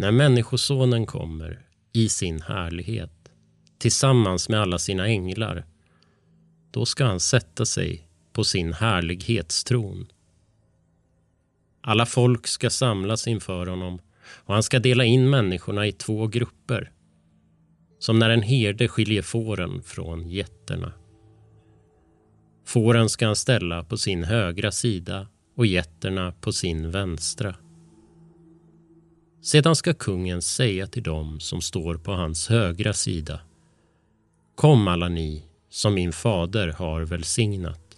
När Människosonen kommer i sin härlighet tillsammans med alla sina änglar då ska han sätta sig på sin härlighetstron. Alla folk ska samlas inför honom och han ska dela in människorna i två grupper. Som när en herde skiljer fåren från getterna. Fåren ska han ställa på sin högra sida och getterna på sin vänstra. Sedan ska kungen säga till dem som står på hans högra sida. Kom alla ni som min fader har välsignat.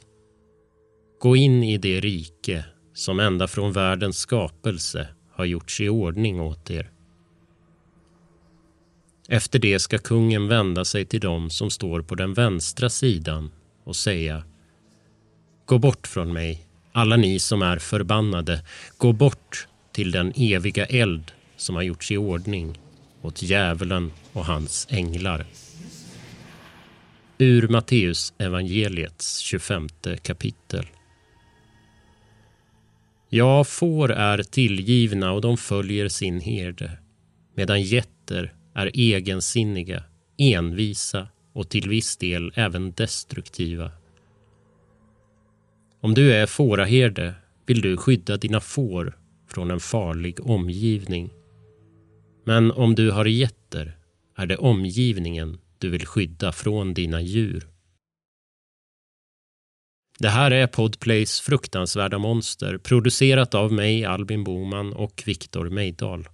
Gå in i det rike som ända från världens skapelse har gjorts i ordning åt er. Efter det ska kungen vända sig till dem som står på den vänstra sidan och säga Gå bort från mig, alla ni som är förbannade. Gå bort till den eviga eld som har gjorts i ordning åt djävulen och hans änglar. Ur Matteus evangeliets 25 kapitel. Ja, får är tillgivna och de följer sin herde, medan getter är egensinniga, envisa och till viss del även destruktiva. Om du är fåraherde vill du skydda dina får från en farlig omgivning. Men om du har getter är det omgivningen du vill skydda från dina djur. Det här är Podplays fruktansvärda monster producerat av mig, Albin Boman och Viktor Meidal.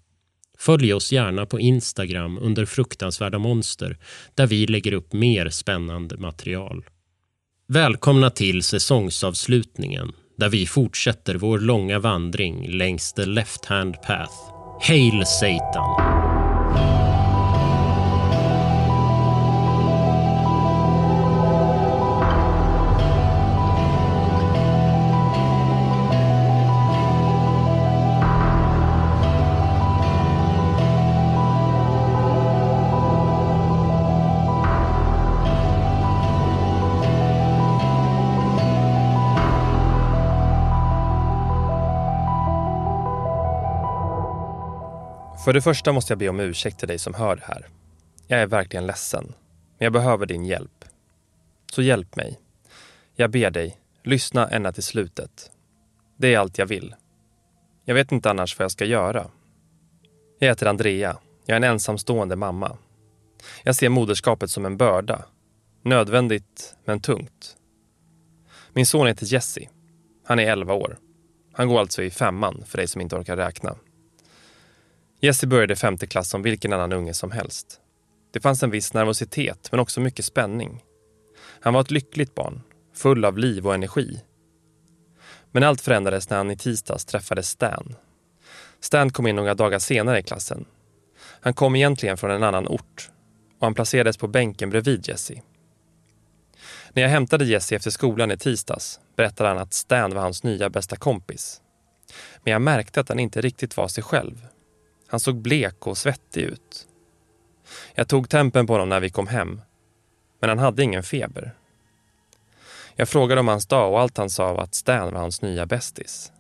Följ oss gärna på Instagram under fruktansvärda monster där vi lägger upp mer spännande material. Välkomna till säsongsavslutningen där vi fortsätter vår långa vandring längs the left hand path. Hail Satan! För det första måste jag be om ursäkt till dig som hör det här. Jag är verkligen ledsen, men jag behöver din hjälp. Så hjälp mig. Jag ber dig, lyssna ända till slutet. Det är allt jag vill. Jag vet inte annars vad jag ska göra. Jag heter Andrea. Jag är en ensamstående mamma. Jag ser moderskapet som en börda. Nödvändigt, men tungt. Min son heter Jesse. Han är 11 år. Han går alltså i femman, för dig som inte orkar räkna. Jesse började femte klass som vilken annan unge som helst. Det fanns en viss nervositet, men också mycket spänning. Han var ett lyckligt barn, full av liv och energi. Men allt förändrades när han i tisdags träffade Stan. Stan kom in några dagar senare i klassen. Han kom egentligen från en annan ort och han placerades på bänken bredvid Jesse. När jag hämtade Jesse efter skolan i tisdags berättade han att Stan var hans nya bästa kompis. Men jag märkte att han inte riktigt var sig själv. Han såg blek och svettig ut. Jag tog tempen på honom när vi kom hem, men han hade ingen feber. Jag frågade om hans dag och allt han sa var att Stan var hans nya bästis.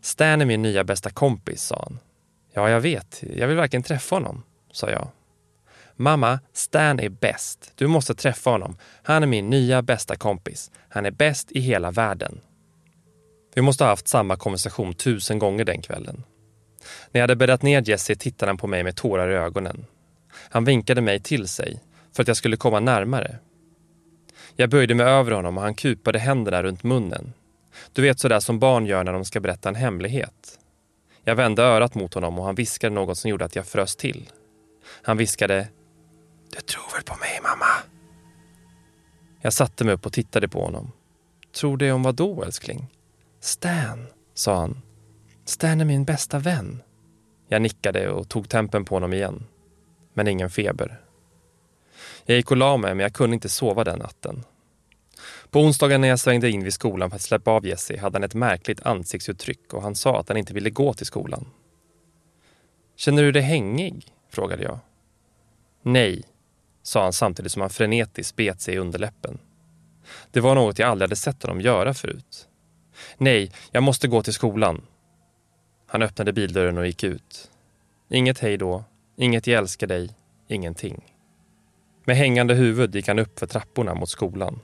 Stan är min nya bästa kompis, sa han. Ja, jag vet. Jag vill verkligen träffa honom, sa jag. Mamma, Stan är bäst. Du måste träffa honom. Han är min nya bästa kompis. Han är bäst i hela världen. Vi måste ha haft samma konversation tusen gånger den kvällen. När jag hade bäddat ner Jesse tittade han på mig med tårar i ögonen. Han vinkade mig till sig för att jag skulle komma närmare. Jag böjde mig över honom och han kupade händerna runt munnen. Du vet sådär som barn gör när de ska berätta en hemlighet. Jag vände örat mot honom och han viskade något som gjorde att jag frös till. Han viskade Du tror väl på mig mamma? Jag satte mig upp och tittade på honom. Tror det om vad då älskling? Stan, sa han Stan är min bästa vän. Jag nickade och tog tempen på honom igen. Men ingen feber. Jag gick och la mig men jag kunde inte sova den natten. På onsdagen när jag svängde in vid skolan för att släppa av Jesse hade han ett märkligt ansiktsuttryck och han sa att han inte ville gå till skolan. Känner du dig hängig? frågade jag. Nej, sa han samtidigt som han frenetiskt bet sig i underläppen. Det var något jag aldrig hade sett honom göra förut. Nej, jag måste gå till skolan, han öppnade bildörren och gick ut. Inget hej då, inget jag älskar dig, ingenting. Med hängande huvud gick han upp för trapporna mot skolan.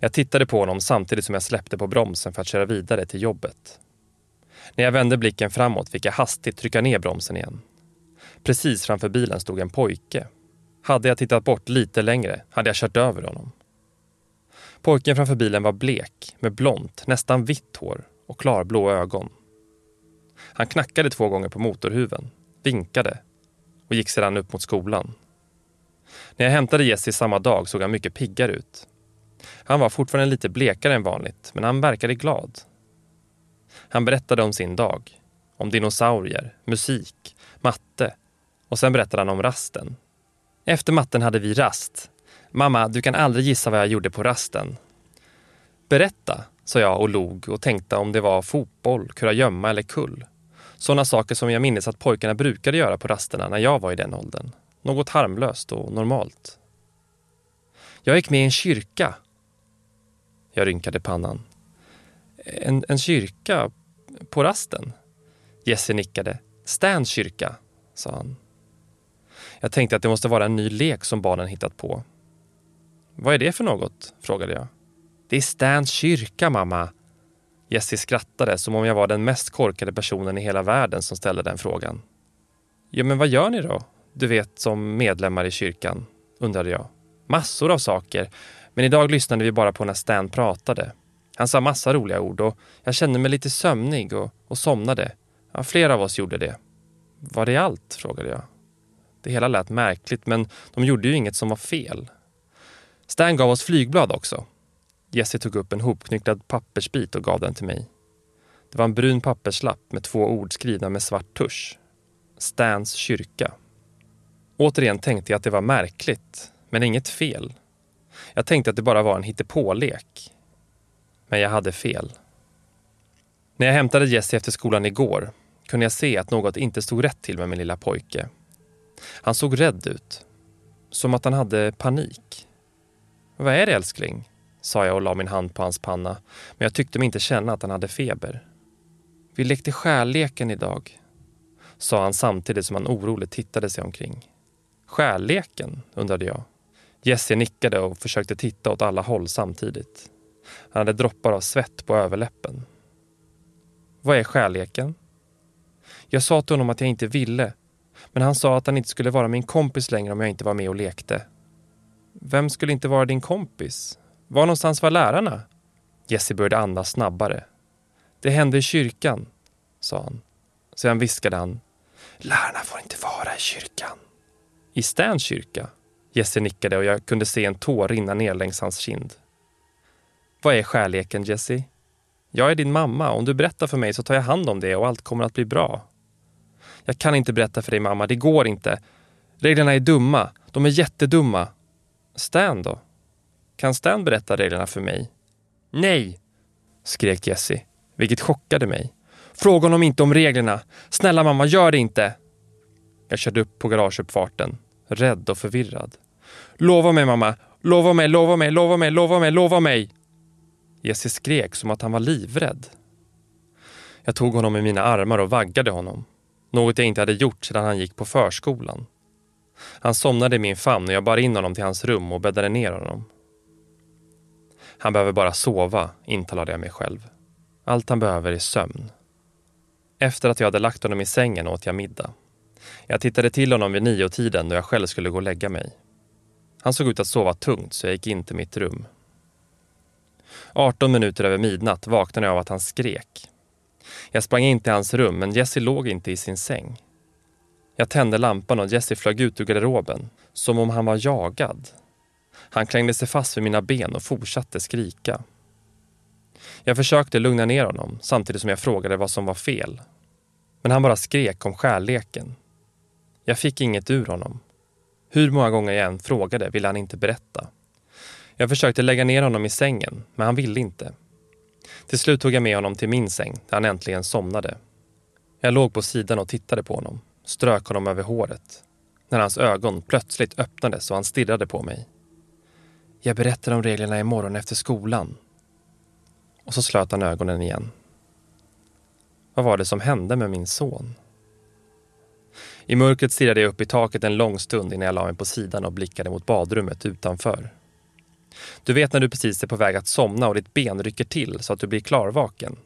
Jag tittade på honom samtidigt som jag släppte på bromsen för att köra vidare till jobbet. När jag vände blicken framåt fick jag hastigt trycka ner bromsen igen. Precis framför bilen stod en pojke. Hade jag tittat bort lite längre hade jag kört över honom. Pojken framför bilen var blek, med blont, nästan vitt hår och klarblå ögon. Han knackade två gånger på motorhuven, vinkade och gick sedan upp mot skolan. När jag hämtade Jesse samma dag såg han mycket piggare ut. Han var fortfarande lite blekare än vanligt, men han verkade glad. Han berättade om sin dag. Om dinosaurier, musik, matte och sen berättade han om rasten. Efter matten hade vi rast. Mamma, du kan aldrig gissa vad jag gjorde på rasten. Berätta, sa jag och log och tänkte om det var fotboll, kurragömma eller kull. Sådana saker som jag minns att pojkarna brukade göra på rasterna när jag var i den åldern. Något harmlöst och normalt. Jag gick med i en kyrka. Jag rynkade pannan. En, en kyrka? På rasten? Jesse nickade. Stans kyrka, sa han. Jag tänkte att det måste vara en ny lek som barnen hittat på. Vad är det för något? frågade jag. Det är Stans kyrka, mamma. Jessie skrattade som om jag var den mest korkade personen i hela världen som ställde den frågan. Ja, men vad gör ni då? Du vet, som medlemmar i kyrkan, undrade jag. Massor av saker, men idag lyssnade vi bara på när Stan pratade. Han sa massa roliga ord och jag kände mig lite sömnig och, och somnade. Ja, flera av oss gjorde det. Var det allt? frågade jag. Det hela lät märkligt, men de gjorde ju inget som var fel. Stan gav oss flygblad också. Jesse tog upp en hopknycklad pappersbit och gav den till mig. Det var en brun papperslapp med två ord skrivna med svart tusch. Stans kyrka. Återigen tänkte jag att det var märkligt, men inget fel. Jag tänkte att det bara var en hittepålek. Men jag hade fel. När jag hämtade Jesse efter skolan igår kunde jag se att något inte stod rätt till med min lilla pojke. Han såg rädd ut. Som att han hade panik. Vad är det älskling? Sa jag och la min hand på hans panna, men jag tyckte mig inte känna att han hade feber. Vi lekte skärleken idag, sa han samtidigt som han oroligt tittade sig omkring. Skärleken, undrade jag. Jesse nickade och försökte titta åt alla håll samtidigt. Han hade droppar av svett på överläppen. Vad är skärleken? Jag sa till honom att jag inte ville, men han sa att han inte skulle vara min kompis längre om jag inte var med och lekte. Vem skulle inte vara din kompis? Var någonstans var lärarna? Jesse började andas snabbare. Det hände i kyrkan, sa han. Sedan viskade han. Lärarna får inte vara i kyrkan. I Stans kyrka? Jesse nickade och jag kunde se en tår rinna ner längs hans kind. Vad är skärleken, Jesse? Jag är din mamma. Om du berättar för mig så tar jag hand om det och allt kommer att bli bra. Jag kan inte berätta för dig, mamma. Det går inte. Reglerna är dumma. De är jättedumma. Stan då? Kan Stan berätta reglerna för mig? Nej, skrek Jesse, vilket chockade mig. Fråga honom inte om reglerna. Snälla mamma, gör det inte. Jag körde upp på garageuppfarten, rädd och förvirrad. Lova mig mamma, lova mig, lova mig, lova mig, lova mig, lova mig. Jesse skrek som att han var livrädd. Jag tog honom i mina armar och vaggade honom. Något jag inte hade gjort sedan han gick på förskolan. Han somnade i min famn och jag bar in honom till hans rum och bäddade ner honom. Han behöver bara sova, intalade jag mig själv. Allt han behöver är sömn. Efter att jag hade lagt honom i sängen åt jag middag. Jag tittade till honom vid nio-tiden då jag själv skulle gå och lägga mig. Han såg ut att sova tungt så jag gick in till mitt rum. 18 minuter över midnatt vaknade jag av att han skrek. Jag sprang in till hans rum men Jesse låg inte i sin säng. Jag tände lampan och Jesse flög ut ur garderoben, som om han var jagad. Han klängde sig fast vid mina ben och fortsatte skrika. Jag försökte lugna ner honom samtidigt som jag frågade vad som var fel. Men han bara skrek om skärleken. Jag fick inget ur honom. Hur många gånger jag än frågade ville han inte berätta. Jag försökte lägga ner honom i sängen, men han ville inte. Till slut tog jag med honom till min säng, där han äntligen somnade. Jag låg på sidan och tittade på honom, strök honom över håret. När hans ögon plötsligt öppnades och han stirrade på mig. Jag berättar om reglerna imorgon efter skolan. Och så slöt han ögonen igen. Vad var det som hände med min son? I mörkret stirrade jag upp i taket en lång stund innan jag la mig på sidan och blickade mot badrummet utanför. Du vet när du precis är på väg att somna och ditt ben rycker till så att du blir klarvaken.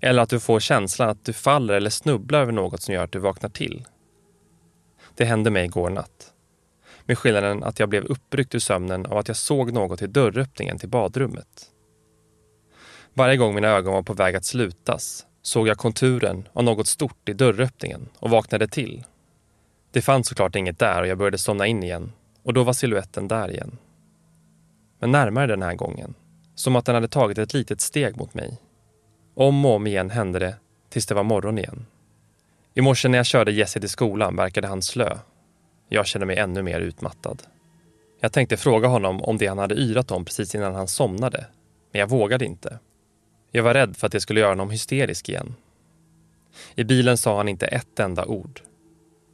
Eller att du får känslan att du faller eller snubblar över något som gör att du vaknar till. Det hände mig igår natt. Med skillnaden att jag blev uppryckt ur sömnen av att jag såg något i dörröppningen till badrummet. Varje gång mina ögon var på väg att slutas såg jag konturen av något stort i dörröppningen och vaknade till. Det fanns såklart inget där och jag började somna in igen och då var siluetten där igen. Men närmare den här gången. Som att den hade tagit ett litet steg mot mig. Om och om igen hände det tills det var morgon igen. I morse när jag körde Jesse till skolan verkade han slö. Jag kände mig ännu mer utmattad. Jag tänkte fråga honom om det han hade yrat om precis innan han somnade, men jag vågade inte. Jag var rädd för att det skulle göra honom hysterisk igen. I bilen sa han inte ett enda ord.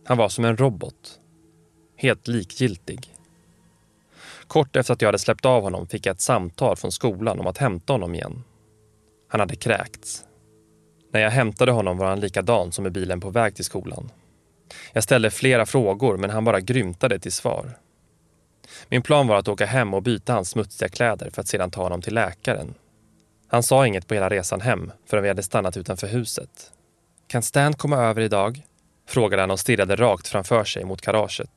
Han var som en robot. Helt likgiltig. Kort efter att jag hade släppt av honom fick jag ett samtal från skolan om att hämta honom igen. Han hade kräkts. När jag hämtade honom var han likadan som i bilen på väg till skolan. Jag ställde flera frågor men han bara grymtade till svar. Min plan var att åka hem och byta hans smutsiga kläder för att sedan ta honom till läkaren. Han sa inget på hela resan hem förrän vi hade stannat utanför huset. Kan Stan komma över idag? Frågade han och stirrade rakt framför sig mot garaget.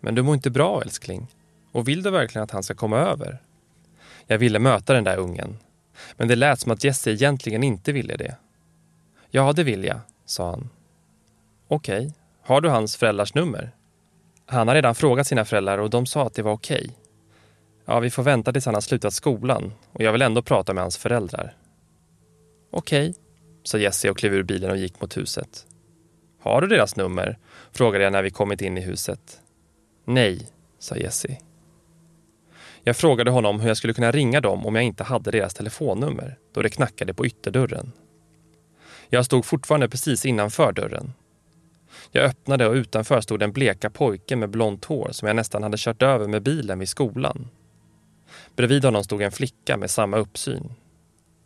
Men du mår inte bra älskling. Och vill du verkligen att han ska komma över? Jag ville möta den där ungen. Men det lät som att Jesse egentligen inte ville det. Ja, det vill jag, sa han. Okej, okay. har du hans föräldrars nummer? Han har redan frågat sina föräldrar och de sa att det var okej. Okay. Ja, vi får vänta tills han har slutat skolan och jag vill ändå prata med hans föräldrar. Okej, okay, sa Jesse och klev ur bilen och gick mot huset. Har du deras nummer? frågade jag när vi kommit in i huset. Nej, sa Jesse. Jag frågade honom hur jag skulle kunna ringa dem om jag inte hade deras telefonnummer då det knackade på ytterdörren. Jag stod fortfarande precis innanför dörren. Jag öppnade och utanför stod en bleka pojke med blont hår som jag nästan hade kört över med bilen vid skolan. Bredvid honom stod en flicka med samma uppsyn.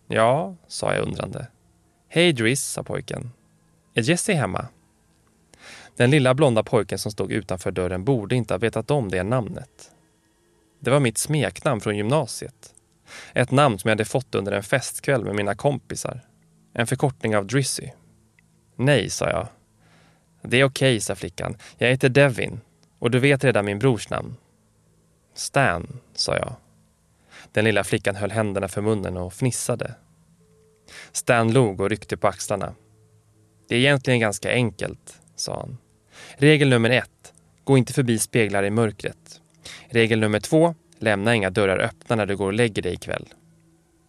Ja, sa jag undrande. Hej Driss, sa pojken. Är Jessie hemma? Den lilla blonda pojken som stod utanför dörren borde inte ha vetat om det namnet. Det var mitt smeknamn från gymnasiet. Ett namn som jag hade fått under en festkväll med mina kompisar. En förkortning av Drissy. Nej, sa jag. Det är okej, okay, sa flickan. Jag heter Devin och du vet redan min brors namn. Stan, sa jag. Den lilla flickan höll händerna för munnen och fnissade. Stan log och ryckte på axlarna. Det är egentligen ganska enkelt, sa han. Regel nummer ett. Gå inte förbi speglar i mörkret. Regel nummer två. Lämna inga dörrar öppna när du går och lägger dig ikväll.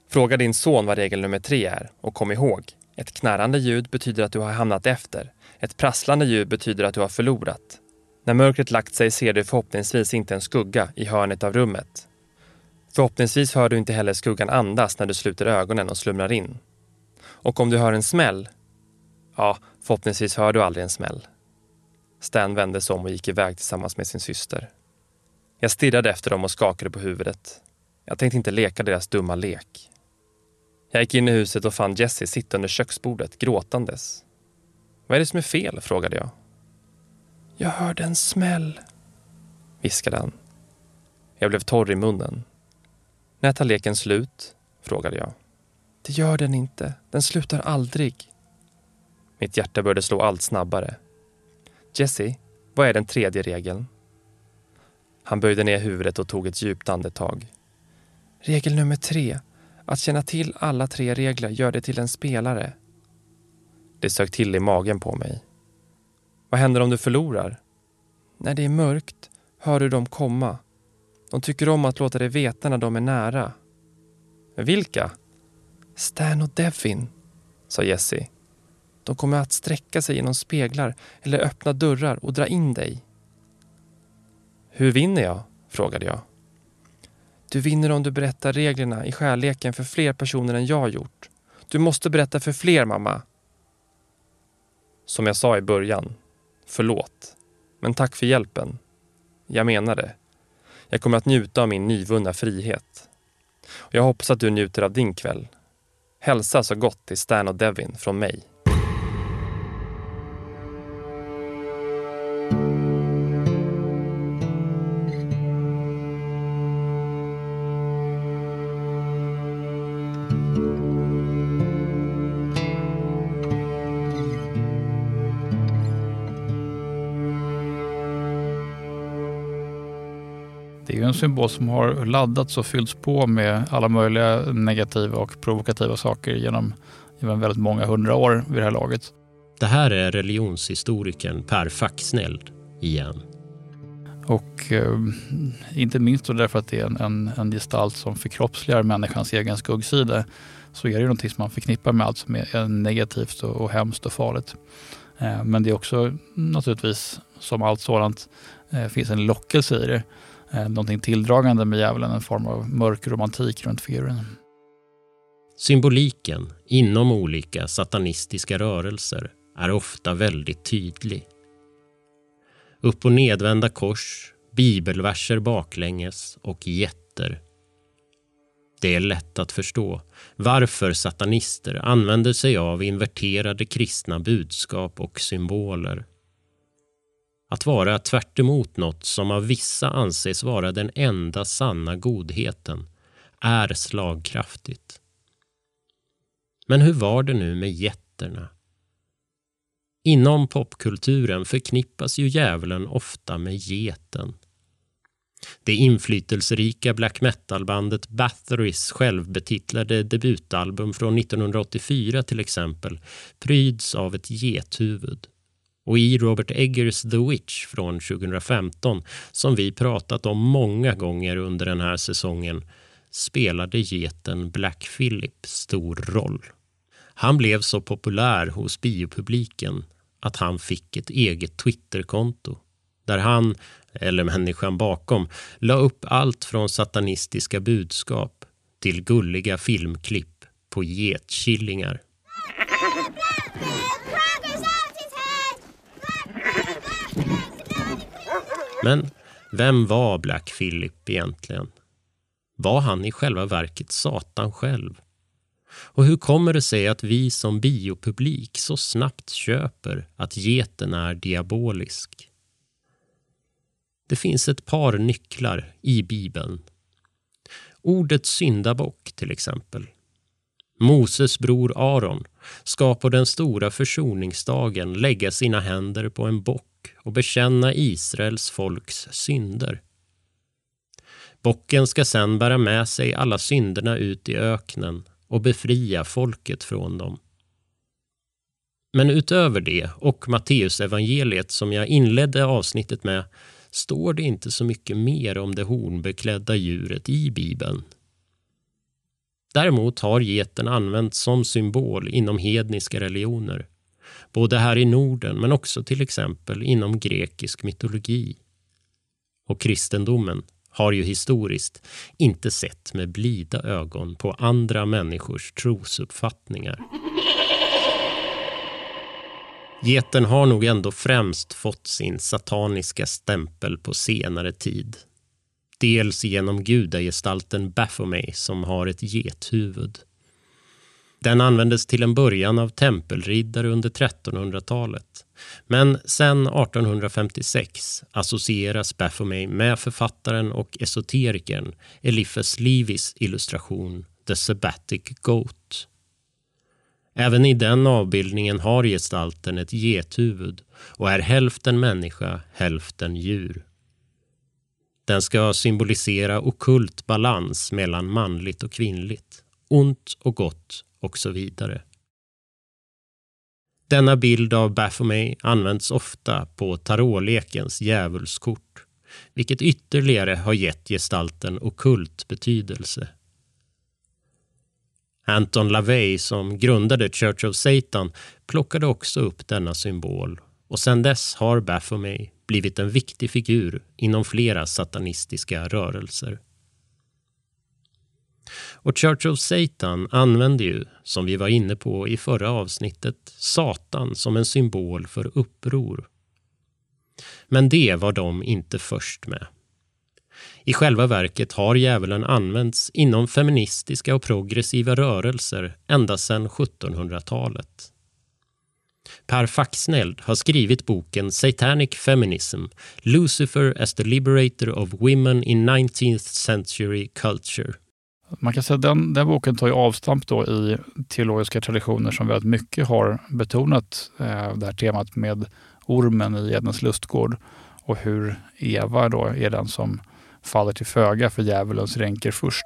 Fråga din son vad regel nummer tre är och kom ihåg. Ett knarrande ljud betyder att du har hamnat efter. Ett prasslande ljud betyder att du har förlorat. När mörkret lagt sig ser du förhoppningsvis inte en skugga i hörnet av rummet. Förhoppningsvis hör du inte heller skuggan andas när du sluter ögonen och slumrar in. Och om du hör en smäll, ja, förhoppningsvis hör du aldrig en smäll. Stan vände sig om och gick iväg tillsammans med sin syster. Jag stirrade efter dem och skakade på huvudet. Jag tänkte inte leka deras dumma lek. Jag gick in i huset och fann Jessie sitta under köksbordet gråtandes. Vad är det som är fel? frågade jag. Jag hörde en smäll, viskade han. Jag blev torr i munnen. När tar leken slut? frågade jag. Det gör den inte. Den slutar aldrig. Mitt hjärta började slå allt snabbare. Jesse, vad är den tredje regeln? Han böjde ner huvudet och tog ett djupt andetag. Regel nummer tre. Att känna till alla tre regler gör dig till en spelare. Det sög till i magen på mig. Vad händer om du förlorar? När det är mörkt hör du dem komma. De tycker om att låta dig veta när de är nära. Vilka? Stan och Devin, sa Jesse. De kommer att sträcka sig genom speglar eller öppna dörrar och dra in dig. Hur vinner jag? frågade jag. Du vinner om du berättar reglerna i skärleken för fler personer än jag gjort. Du måste berätta för fler, mamma. Som jag sa i början, förlåt. Men tack för hjälpen. Jag menar det. Jag kommer att njuta av min nyvunna frihet. Och jag hoppas att du njuter av din kväll. Hälsa så gott till Stan och Devin från mig. Symbol som har laddats och fyllts på med alla möjliga negativa och provokativa saker genom, genom väldigt många hundra år vid det här laget. Det här är religionshistorikern Per Faxneld igen. Och eh, inte minst då därför att det är en, en, en gestalt som förkroppsligar människans egen skuggsida så är det någonting som man förknippar med allt som är negativt och, och hemskt och farligt. Eh, men det är också naturligtvis, som allt sådant, eh, finns en lockelse i det. Eh, någonting tilldragande med djävulen, en form av mörk romantik runt figuren. Symboliken inom olika satanistiska rörelser är ofta väldigt tydlig. Upp och nedvända kors, bibelverser baklänges och jätter. Det är lätt att förstå varför satanister använder sig av inverterade kristna budskap och symboler. Att vara tvärt något som av vissa anses vara den enda sanna godheten är slagkraftigt. Men hur var det nu med jätterna? Inom popkulturen förknippas ju djävulen ofta med geten. Det inflytelserika black metal-bandet Bathory's självbetitlade debutalbum från 1984 till exempel pryds av ett gethuvud. Och i Robert Eggers The Witch från 2015, som vi pratat om många gånger under den här säsongen, spelade geten Black Phillip stor roll. Han blev så populär hos biopubliken att han fick ett eget Twitterkonto där han, eller människan bakom, la upp allt från satanistiska budskap till gulliga filmklipp på getkillingar. Men vem var Black Philip egentligen? Var han i själva verket Satan själv? Och hur kommer det sig att vi som biopublik så snabbt köper att geten är diabolisk? Det finns ett par nycklar i Bibeln. Ordet syndabock till exempel. Moses bror Aron ska på den stora försoningsdagen lägga sina händer på en bock och bekänna Israels folks synder. Bocken ska sedan bära med sig alla synderna ut i öknen och befria folket från dem. Men utöver det och Matteusevangeliet som jag inledde avsnittet med står det inte så mycket mer om det hornbeklädda djuret i Bibeln. Däremot har geten använts som symbol inom hedniska religioner. Både här i Norden men också till exempel inom grekisk mytologi. Och kristendomen har ju historiskt inte sett med blida ögon på andra människors trosuppfattningar. Geten har nog ändå främst fått sin sataniska stämpel på senare tid. Dels genom gudagestalten Baphomet som har ett gethuvud. Den användes till en början av tempelriddare under 1300-talet. Men sedan 1856 associeras Baphomet med författaren och esoterikern Eliphas Levis illustration The Sabbatic Goat. Även i den avbildningen har gestalten ett gethuvud och är hälften människa, hälften djur. Den ska symbolisera okult balans mellan manligt och kvinnligt, ont och gott och så vidare. Denna bild av Baphomet används ofta på tarotlekens djävulskort, vilket ytterligare har gett gestalten okult betydelse. Anton LaVey, som grundade Church of Satan, plockade också upp denna symbol och sedan dess har Baphomet blivit en viktig figur inom flera satanistiska rörelser. Och Church of Satan använder ju, som vi var inne på i förra avsnittet, Satan som en symbol för uppror. Men det var de inte först med. I själva verket har djävulen använts inom feministiska och progressiva rörelser ända sedan 1700-talet. Per Faxneld har skrivit boken Satanic Feminism Lucifer as the Liberator of Women in 19th Century Culture. Man kan säga att den, den boken tar ju avstamp då i teologiska traditioner som väldigt mycket har betonat eh, det här temat med ormen i Edens lustgård och hur Eva då är den som faller till föga för djävulens ränker först.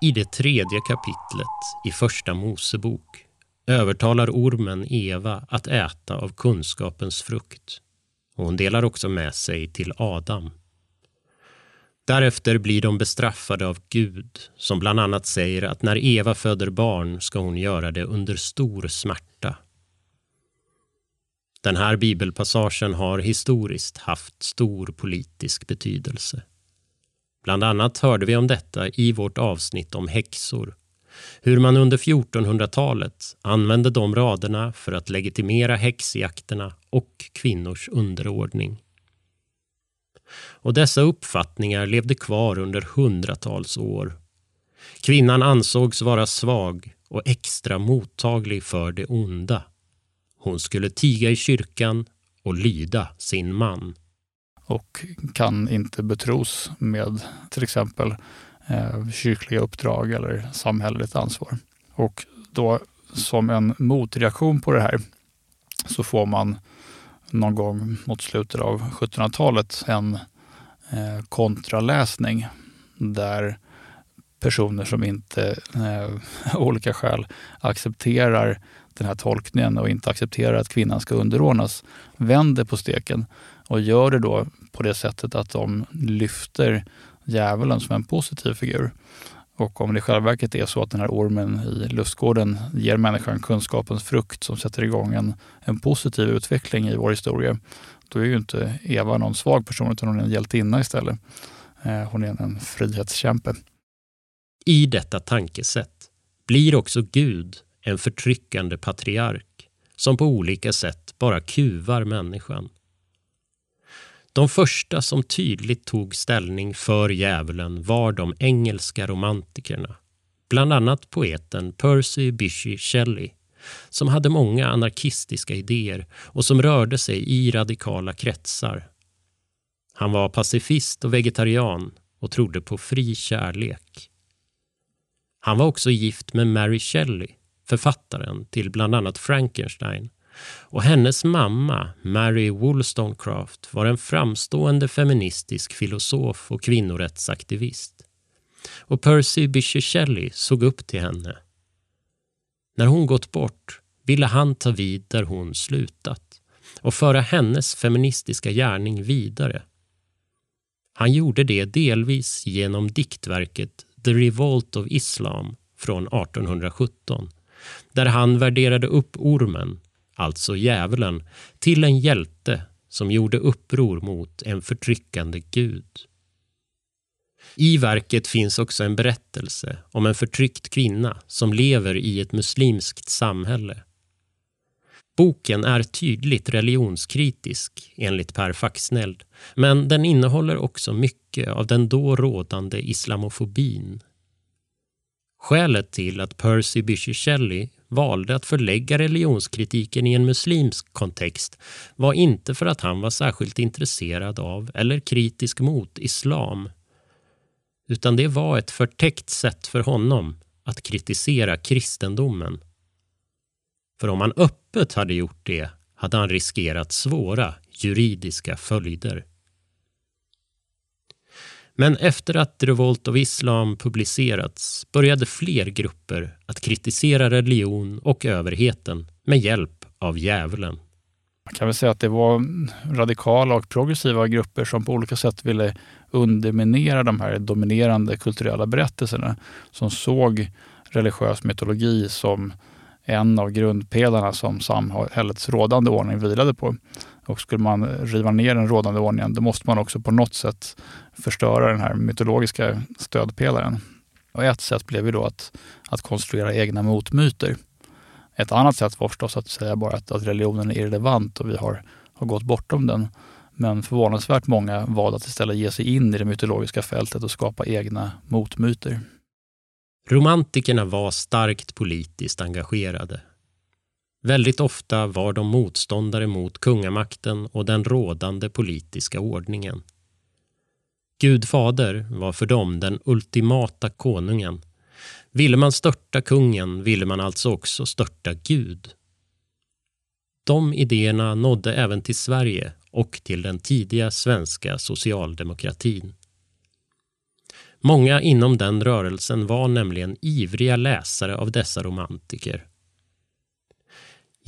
I det tredje kapitlet i Första Mosebok övertalar ormen Eva att äta av kunskapens frukt. Och hon delar också med sig till Adam. Därefter blir de bestraffade av Gud som bland annat säger att när Eva föder barn ska hon göra det under stor smärta. Den här bibelpassagen har historiskt haft stor politisk betydelse. Bland annat hörde vi om detta i vårt avsnitt om häxor. Hur man under 1400-talet använde de raderna för att legitimera häxjakterna och kvinnors underordning. Och dessa uppfattningar levde kvar under hundratals år. Kvinnan ansågs vara svag och extra mottaglig för det onda. Hon skulle tiga i kyrkan och lyda sin man och kan inte betros med till exempel eh, kyrkliga uppdrag eller samhälleligt ansvar. Och då som en motreaktion på det här så får man någon gång mot slutet av 1700-talet en eh, kontraläsning där personer som inte eh, av olika skäl accepterar den här tolkningen och inte accepterar att kvinnan ska underordnas vänder på steken och gör det då på det sättet att de lyfter djävulen som en positiv figur. Och om det i själva verket är så att den här ormen i lustgården ger människan kunskapens frukt som sätter igång en, en positiv utveckling i vår historia, då är ju inte Eva någon svag person utan hon är en hjältinna istället. Eh, hon är en frihetskämpe. I detta tankesätt blir också Gud en förtryckande patriark som på olika sätt bara kuvar människan. De första som tydligt tog ställning för djävulen var de engelska romantikerna. Bland annat poeten Percy Bysshe Shelley som hade många anarkistiska idéer och som rörde sig i radikala kretsar. Han var pacifist och vegetarian och trodde på fri kärlek. Han var också gift med Mary Shelley, författaren till bland annat Frankenstein och hennes mamma, Mary Wollstonecraft, var en framstående feministisk filosof och kvinnorättsaktivist. Och Percy Bysshe Shelley såg upp till henne. När hon gått bort ville han ta vid där hon slutat och föra hennes feministiska gärning vidare. Han gjorde det delvis genom diktverket The Revolt of Islam från 1817 där han värderade upp ormen alltså djävulen, till en hjälte som gjorde uppror mot en förtryckande gud. I verket finns också en berättelse om en förtryckt kvinna som lever i ett muslimskt samhälle. Boken är tydligt religionskritisk enligt Per Faxneld men den innehåller också mycket av den då rådande islamofobin. Skälet till att Percy Bysshe Shelley valde att förlägga religionskritiken i en muslimsk kontext var inte för att han var särskilt intresserad av eller kritisk mot islam. Utan det var ett förtäckt sätt för honom att kritisera kristendomen. För om han öppet hade gjort det hade han riskerat svåra juridiska följder. Men efter att Revolt of Islam publicerats började fler grupper att kritisera religion och överheten med hjälp av djävulen. Man kan väl säga att det var radikala och progressiva grupper som på olika sätt ville underminera de här dominerande kulturella berättelserna. Som såg religiös mytologi som en av grundpelarna som samhällets rådande ordning vilade på. Och skulle man riva ner den rådande ordningen, då måste man också på något sätt förstöra den här mytologiska stödpelaren. Och ett sätt blev ju då att, att konstruera egna motmyter. Ett annat sätt var förstås att säga bara att, att religionen är irrelevant och vi har, har gått bortom den. Men förvånansvärt många valde att istället ge sig in i det mytologiska fältet och skapa egna motmyter. Romantikerna var starkt politiskt engagerade. Väldigt ofta var de motståndare mot kungamakten och den rådande politiska ordningen. Gud fader var för dem den ultimata konungen. Ville man störta kungen ville man alltså också störta Gud. De idéerna nådde även till Sverige och till den tidiga svenska socialdemokratin. Många inom den rörelsen var nämligen ivriga läsare av dessa romantiker.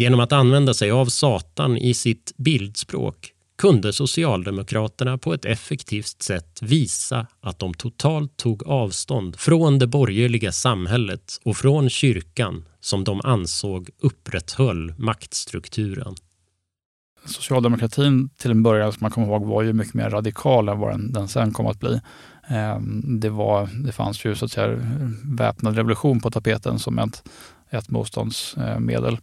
Genom att använda sig av Satan i sitt bildspråk kunde Socialdemokraterna på ett effektivt sätt visa att de totalt tog avstånd från det borgerliga samhället och från kyrkan som de ansåg upprätthöll maktstrukturen. Socialdemokratin till en början, som man kommer ihåg, var ju mycket mer radikal än vad den, den sen kom att bli. Ehm, det, var, det fanns ju så att säga väpnad revolution på tapeten som ett, ett motståndsmedel.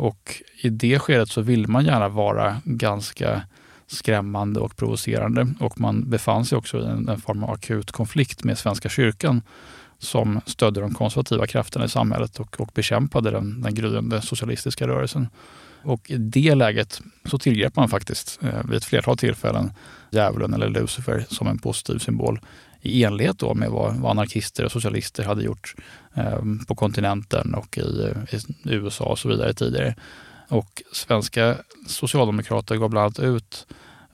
Och i det skedet så vill man gärna vara ganska skrämmande och provocerande. Och man befann sig också i en, en form av akut konflikt med Svenska kyrkan som stödde de konservativa krafterna i samhället och, och bekämpade den, den gryende socialistiska rörelsen. Och i det läget så tillgrep man faktiskt eh, vid ett flertal tillfällen djävulen eller Lucifer som en positiv symbol i enlighet då med vad, vad anarkister och socialister hade gjort eh, på kontinenten och i, eh, i, USA och så vidare tidigare. Och svenska socialdemokrater gav bland annat ut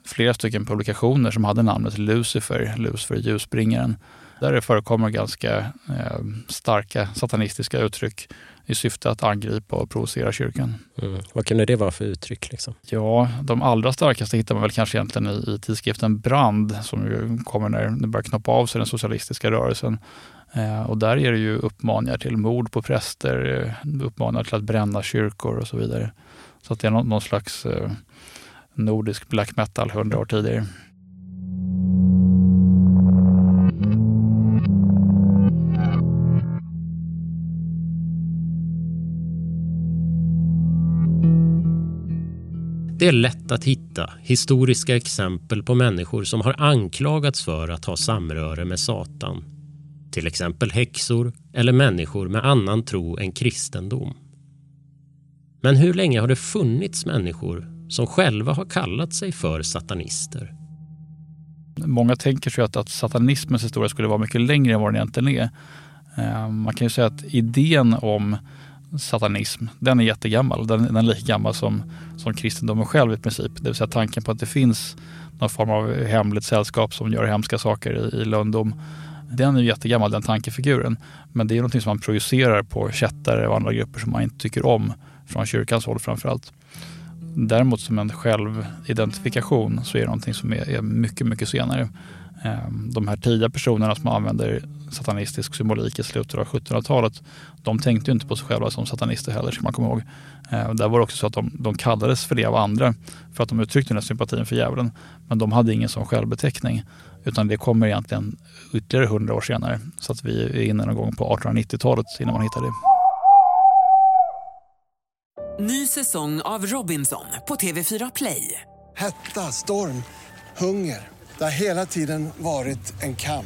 flera stycken publikationer som hade namnet Lucifer, Lucifer ljusbringaren, där det förekommer ganska eh, starka satanistiska uttryck i syfte att angripa och provocera kyrkan. Mm. Vad kunde det vara för uttryck? Liksom? Ja, de allra starkaste hittar man väl kanske egentligen i, i tidskriften Brand som kommer när det börjar knoppa av sig den socialistiska rörelsen. Eh, och där är det ju uppmaningar till mord på präster, eh, uppmaningar till att bränna kyrkor och så vidare. Så att det är någon, någon slags eh, nordisk black metal hundra år tidigare. Det är lätt att hitta historiska exempel på människor som har anklagats för att ha samröre med Satan. Till exempel häxor eller människor med annan tro än kristendom. Men hur länge har det funnits människor som själva har kallat sig för satanister? Många tänker sig att, att satanismens historia skulle vara mycket längre än vad den egentligen är. Eh, man kan ju säga att idén om satanism, den är jättegammal. Den, den är lika gammal som, som kristendomen själv i princip. Det vill säga tanken på att det finns någon form av hemligt sällskap som gör hemska saker i, i lönndom. Den är jättegammal, den tankefiguren. Men det är någonting som man projicerar på kättare och andra grupper som man inte tycker om från kyrkans håll framförallt. Däremot som en självidentifikation så är det någonting som är, är mycket, mycket senare. Ehm, de här tidiga personerna som använder satanistisk symbolik i slutet av 1700-talet, de tänkte inte på sig själva som satanister heller, ska man komma ihåg. Ehm, där var det också så att de, de kallades för det av andra för att de uttryckte den här sympatin för djävulen. Men de hade ingen sån självbeteckning. Utan det kommer egentligen ytterligare hundra år senare. Så att vi är inne någon gång på 1890-talet innan man hittar det. Ny säsong av Robinson på TV4 Play. Hetta, storm, hunger. Det har hela tiden varit en kamp.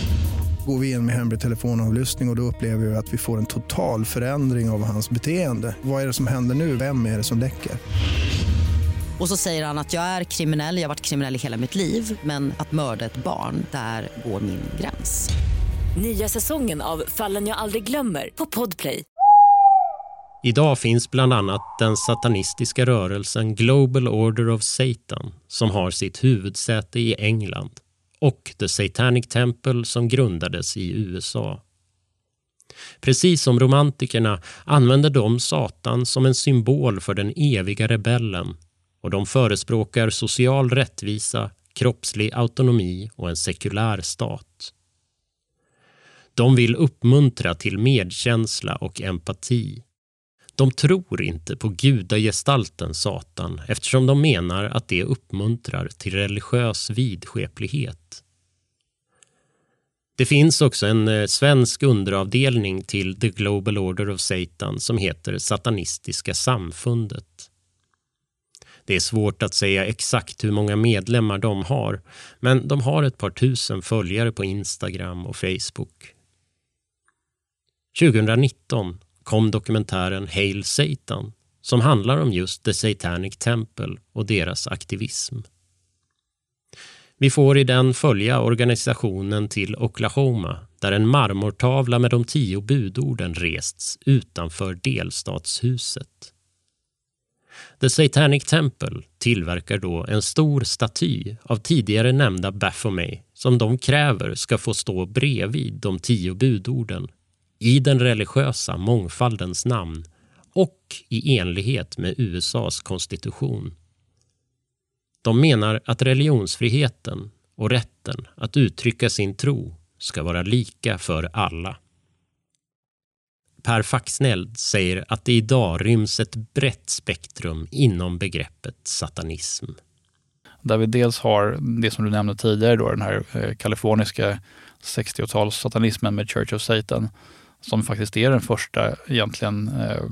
Går vi in med hemlig telefonavlyssning och, och då upplever vi att vi får en total förändring av hans beteende. Vad är det som händer nu? Vem är det som läcker? Och så säger han att jag är kriminell, jag har varit kriminell i hela mitt liv men att mörda ett barn, där går min gräns. Nya säsongen av Fallen jag aldrig glömmer på Podplay. Idag finns bland annat den satanistiska rörelsen Global Order of Satan som har sitt huvudsäte i England och The Satanic Temple som grundades i USA. Precis som romantikerna använder de Satan som en symbol för den eviga rebellen och de förespråkar social rättvisa, kroppslig autonomi och en sekulär stat. De vill uppmuntra till medkänsla och empati. De tror inte på gudagestalten Satan eftersom de menar att det uppmuntrar till religiös vidskeplighet. Det finns också en eh, svensk underavdelning till The Global Order of Satan som heter Satanistiska samfundet. Det är svårt att säga exakt hur många medlemmar de har men de har ett par tusen följare på Instagram och Facebook. 2019 kom dokumentären Hail Satan som handlar om just The Satanic Temple och deras aktivism. Vi får i den följa organisationen till Oklahoma där en marmortavla med de tio budorden rests utanför delstatshuset. The Satanic Temple tillverkar då en stor staty av tidigare nämnda Baphomet som de kräver ska få stå bredvid de tio budorden i den religiösa mångfaldens namn och i enlighet med USAs konstitution. De menar att religionsfriheten och rätten att uttrycka sin tro ska vara lika för alla. Per Faxneld säger att det idag ryms ett brett spektrum inom begreppet satanism. Där vi dels har det som du nämnde tidigare, då, den här eh, kaliforniska 60-tals satanismen med Church of Satan som faktiskt är den första egentligen eh,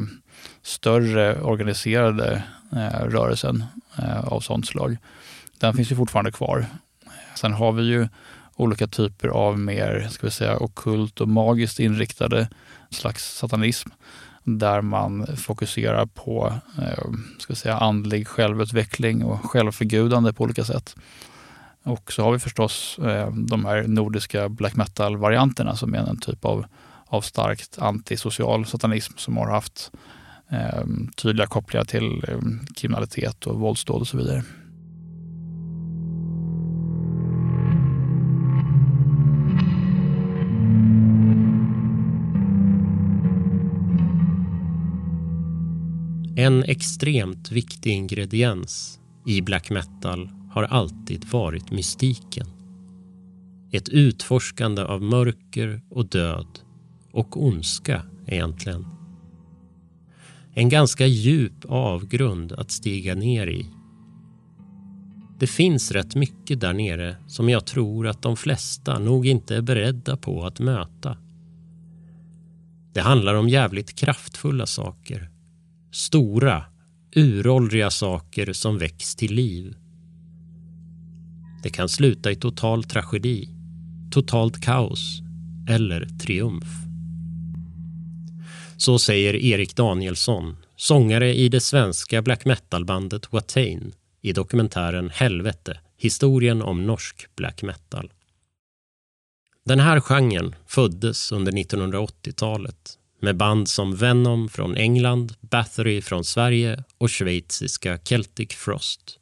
större organiserade eh, rörelsen eh, av sånt slag. Den finns ju fortfarande kvar. Sen har vi ju olika typer av mer ska vi säga, okult och magiskt inriktade slags satanism där man fokuserar på eh, ska säga, andlig självutveckling och självförgudande på olika sätt. Och så har vi förstås eh, de här nordiska black metal-varianterna som är en typ av av starkt antisocial satanism som har haft eh, tydliga kopplingar till eh, kriminalitet och våldsdåd och så vidare. En extremt viktig ingrediens i black metal har alltid varit mystiken. Ett utforskande av mörker och död och ondska egentligen. En ganska djup avgrund att stiga ner i. Det finns rätt mycket där nere som jag tror att de flesta nog inte är beredda på att möta. Det handlar om jävligt kraftfulla saker. Stora, uråldriga saker som väcks till liv. Det kan sluta i total tragedi, totalt kaos eller triumf. Så säger Erik Danielsson, sångare i det svenska black metal-bandet Watain i dokumentären Helvete, historien om norsk black metal. Den här genren föddes under 1980-talet med band som Venom från England, Bathory från Sverige och schweiziska Celtic Frost.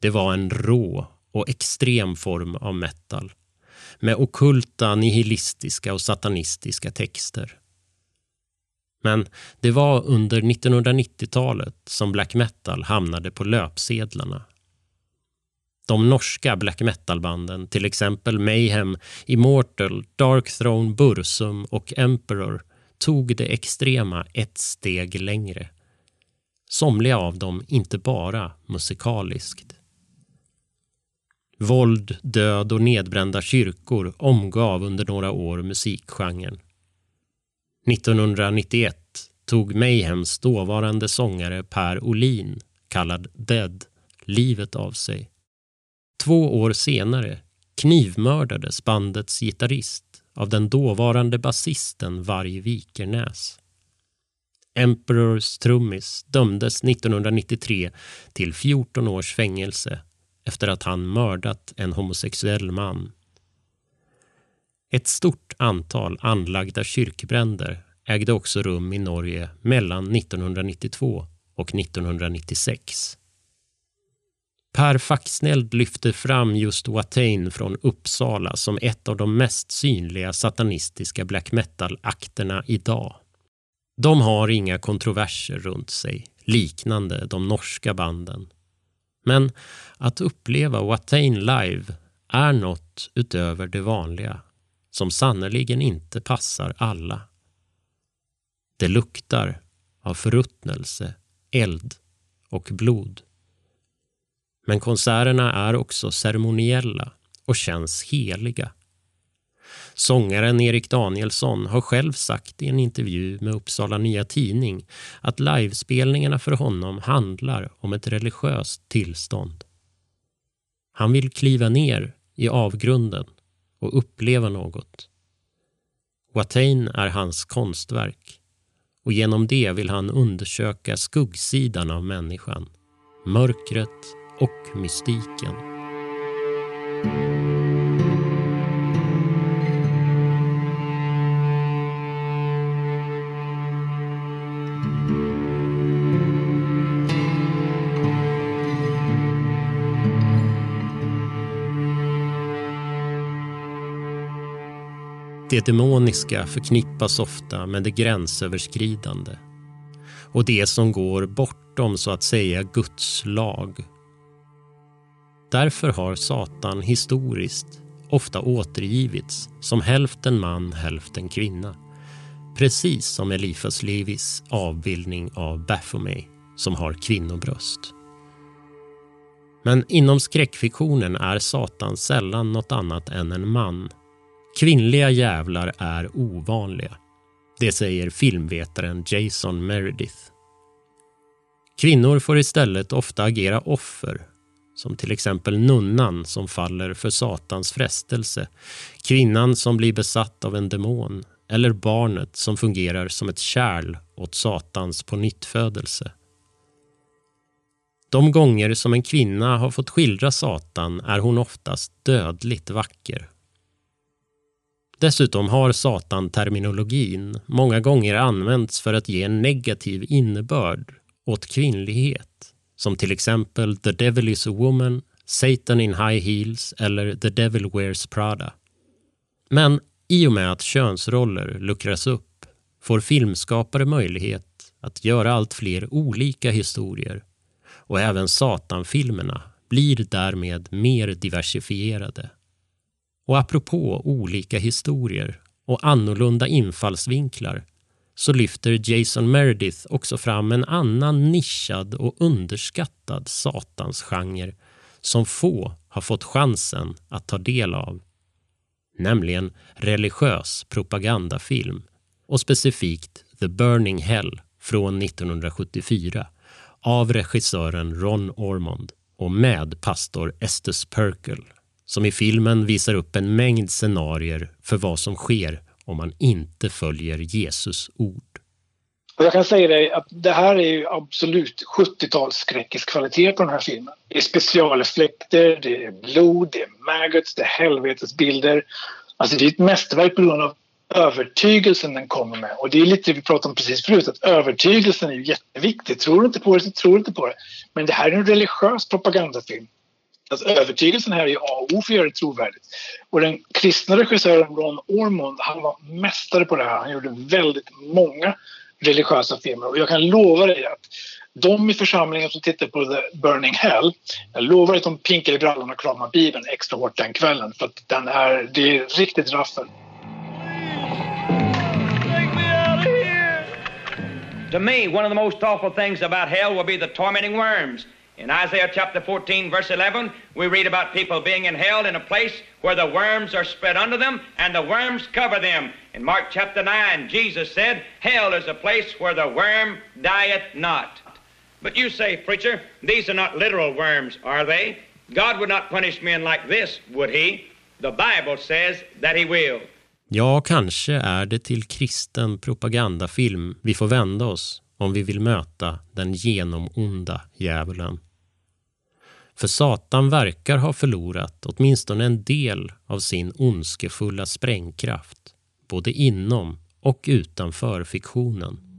Det var en rå och extrem form av metal med okulta, nihilistiska och satanistiska texter. Men det var under 1990-talet som black metal hamnade på löpsedlarna. De norska black metal-banden, till exempel Mayhem, Immortal, Dark Throne, Bursum och Emperor, tog det extrema ett steg längre. Somliga av dem inte bara musikaliskt. Våld, död och nedbrända kyrkor omgav under några år musikgenren. 1991 tog Mayhems dåvarande sångare Per Olin, kallad Dead, livet av sig. Två år senare knivmördades bandets gitarrist av den dåvarande basisten Varg Vikernäs. Emperors trummis dömdes 1993 till 14 års fängelse efter att han mördat en homosexuell man ett stort antal anlagda kyrkbränder ägde också rum i Norge mellan 1992 och 1996. Per Faxneld lyfter fram just Watain från Uppsala som ett av de mest synliga satanistiska black metal-akterna idag. De har inga kontroverser runt sig, liknande de norska banden. Men att uppleva Watain live är något utöver det vanliga som sannerligen inte passar alla. Det luktar av förruttnelse, eld och blod. Men konserterna är också ceremoniella och känns heliga. Sångaren Erik Danielsson har själv sagt i en intervju med Uppsala Nya Tidning att livespelningarna för honom handlar om ett religiöst tillstånd. Han vill kliva ner i avgrunden och uppleva något. Watain är hans konstverk och genom det vill han undersöka skuggsidan av människan, mörkret och mystiken. Det demoniska förknippas ofta med det gränsöverskridande och det som går bortom så att säga Guds lag. Därför har Satan historiskt ofta återgivits som hälften man, hälften kvinna. Precis som Eliphas Levis avbildning av Baphomet som har kvinnobröst. Men inom skräckfiktionen är Satan sällan något annat än en man Kvinnliga jävlar är ovanliga. Det säger filmvetaren Jason Meredith. Kvinnor får istället ofta agera offer som till exempel nunnan som faller för Satans frestelse, kvinnan som blir besatt av en demon eller barnet som fungerar som ett kärl åt Satans pånyttfödelse. De gånger som en kvinna har fått skildra Satan är hon oftast dödligt vacker. Dessutom har Satan-terminologin många gånger använts för att ge en negativ innebörd åt kvinnlighet. Som till exempel “The devil is a woman”, “Satan in high heels” eller “The devil wears Prada”. Men i och med att könsroller luckras upp får filmskapare möjlighet att göra allt fler olika historier och även Satan-filmerna blir därmed mer diversifierade. Och apropå olika historier och annorlunda infallsvinklar så lyfter Jason Meredith också fram en annan nischad och underskattad satansgenre som få har fått chansen att ta del av. Nämligen religiös propagandafilm och specifikt The Burning Hell från 1974 av regissören Ron Ormond och med pastor Estes Perkel som i filmen visar upp en mängd scenarier för vad som sker om man inte följer Jesus ord. Och jag kan säga dig att det här är ju absolut 70-tals kvalitet på den här filmen. Det är specialeffekter, det är blod, det är maggots, det är helvetesbilder. Alltså det är ett mästerverk på grund av övertygelsen den kommer med. Och det är lite det vi pratade om precis förut, att övertygelsen är ju jätteviktig. Tror du inte på det så tror du inte på det. Men det här är en religiös propagandafilm Alltså, övertygelsen här är A och O för att göra det trovärdigt. Och den kristna regissören Ron Ormond, han var mästare på det här. Han gjorde väldigt många religiösa filmer och jag kan lova dig att de i församlingen som tittar på The Burning Hell, jag lovar att de pinkar i brallorna och kramar Bibeln extra hårt den kvällen för att den är, det är riktigt raffel. To me, one of the most awful things about hell will be the tormenting worms. In Isaiah chapter 14, verse 11, we read about people being in hell in a place where the worms are spread under them and the worms cover them. In Mark chapter 9, Jesus said, Hell is a place where the worm dieth not. But you say, preacher, these are not literal worms, are they? God would not punish men like this, would he? The Bible says that he will. Ja, kanske är det till kristen propagandafilm vi får vända oss om vi vill möta den genomonda djävulen. För Satan verkar ha förlorat åtminstone en del av sin ondskefulla sprängkraft både inom och utanför fiktionen.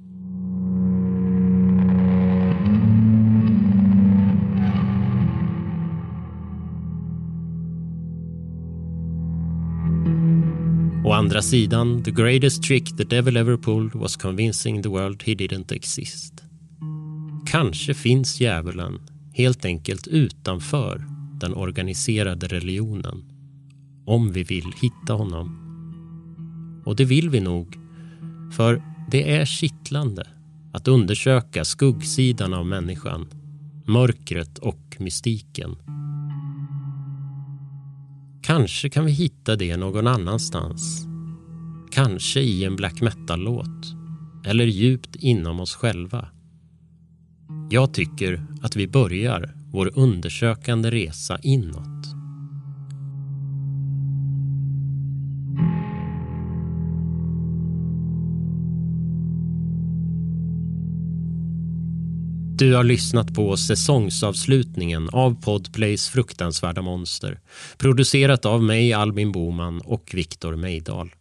Å andra sidan, the greatest trick the devil ever pulled was convincing the world he didn't exist. Kanske finns djävulen helt enkelt utanför den organiserade religionen. Om vi vill hitta honom. Och det vill vi nog. För det är kittlande att undersöka skuggsidan av människan. Mörkret och mystiken. Kanske kan vi hitta det någon annanstans. Kanske i en black metal-låt. Eller djupt inom oss själva. Jag tycker att vi börjar vår undersökande resa inåt. Du har lyssnat på säsongsavslutningen av Podplays fruktansvärda monster. Producerat av mig, Albin Boman och Viktor Meidal.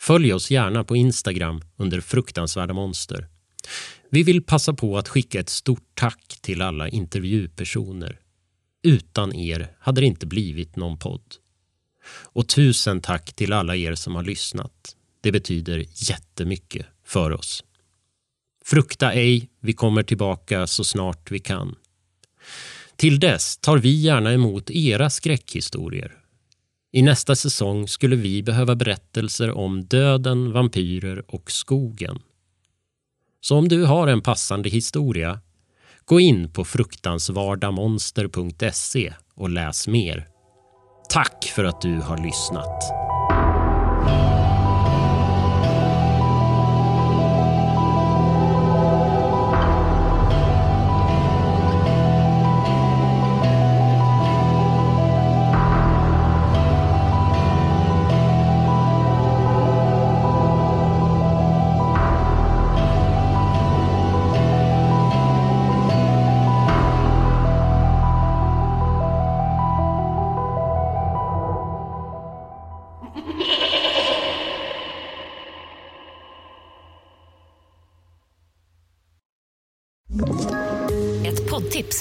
Följ oss gärna på Instagram under fruktansvärda monster. Vi vill passa på att skicka ett stort tack till alla intervjupersoner. Utan er hade det inte blivit någon podd. Och tusen tack till alla er som har lyssnat. Det betyder jättemycket för oss. Frukta ej, vi kommer tillbaka så snart vi kan. Till dess tar vi gärna emot era skräckhistorier. I nästa säsong skulle vi behöva berättelser om döden, vampyrer och skogen. Så om du har en passande historia, gå in på fruktansvardamonster.se och läs mer. Tack för att du har lyssnat.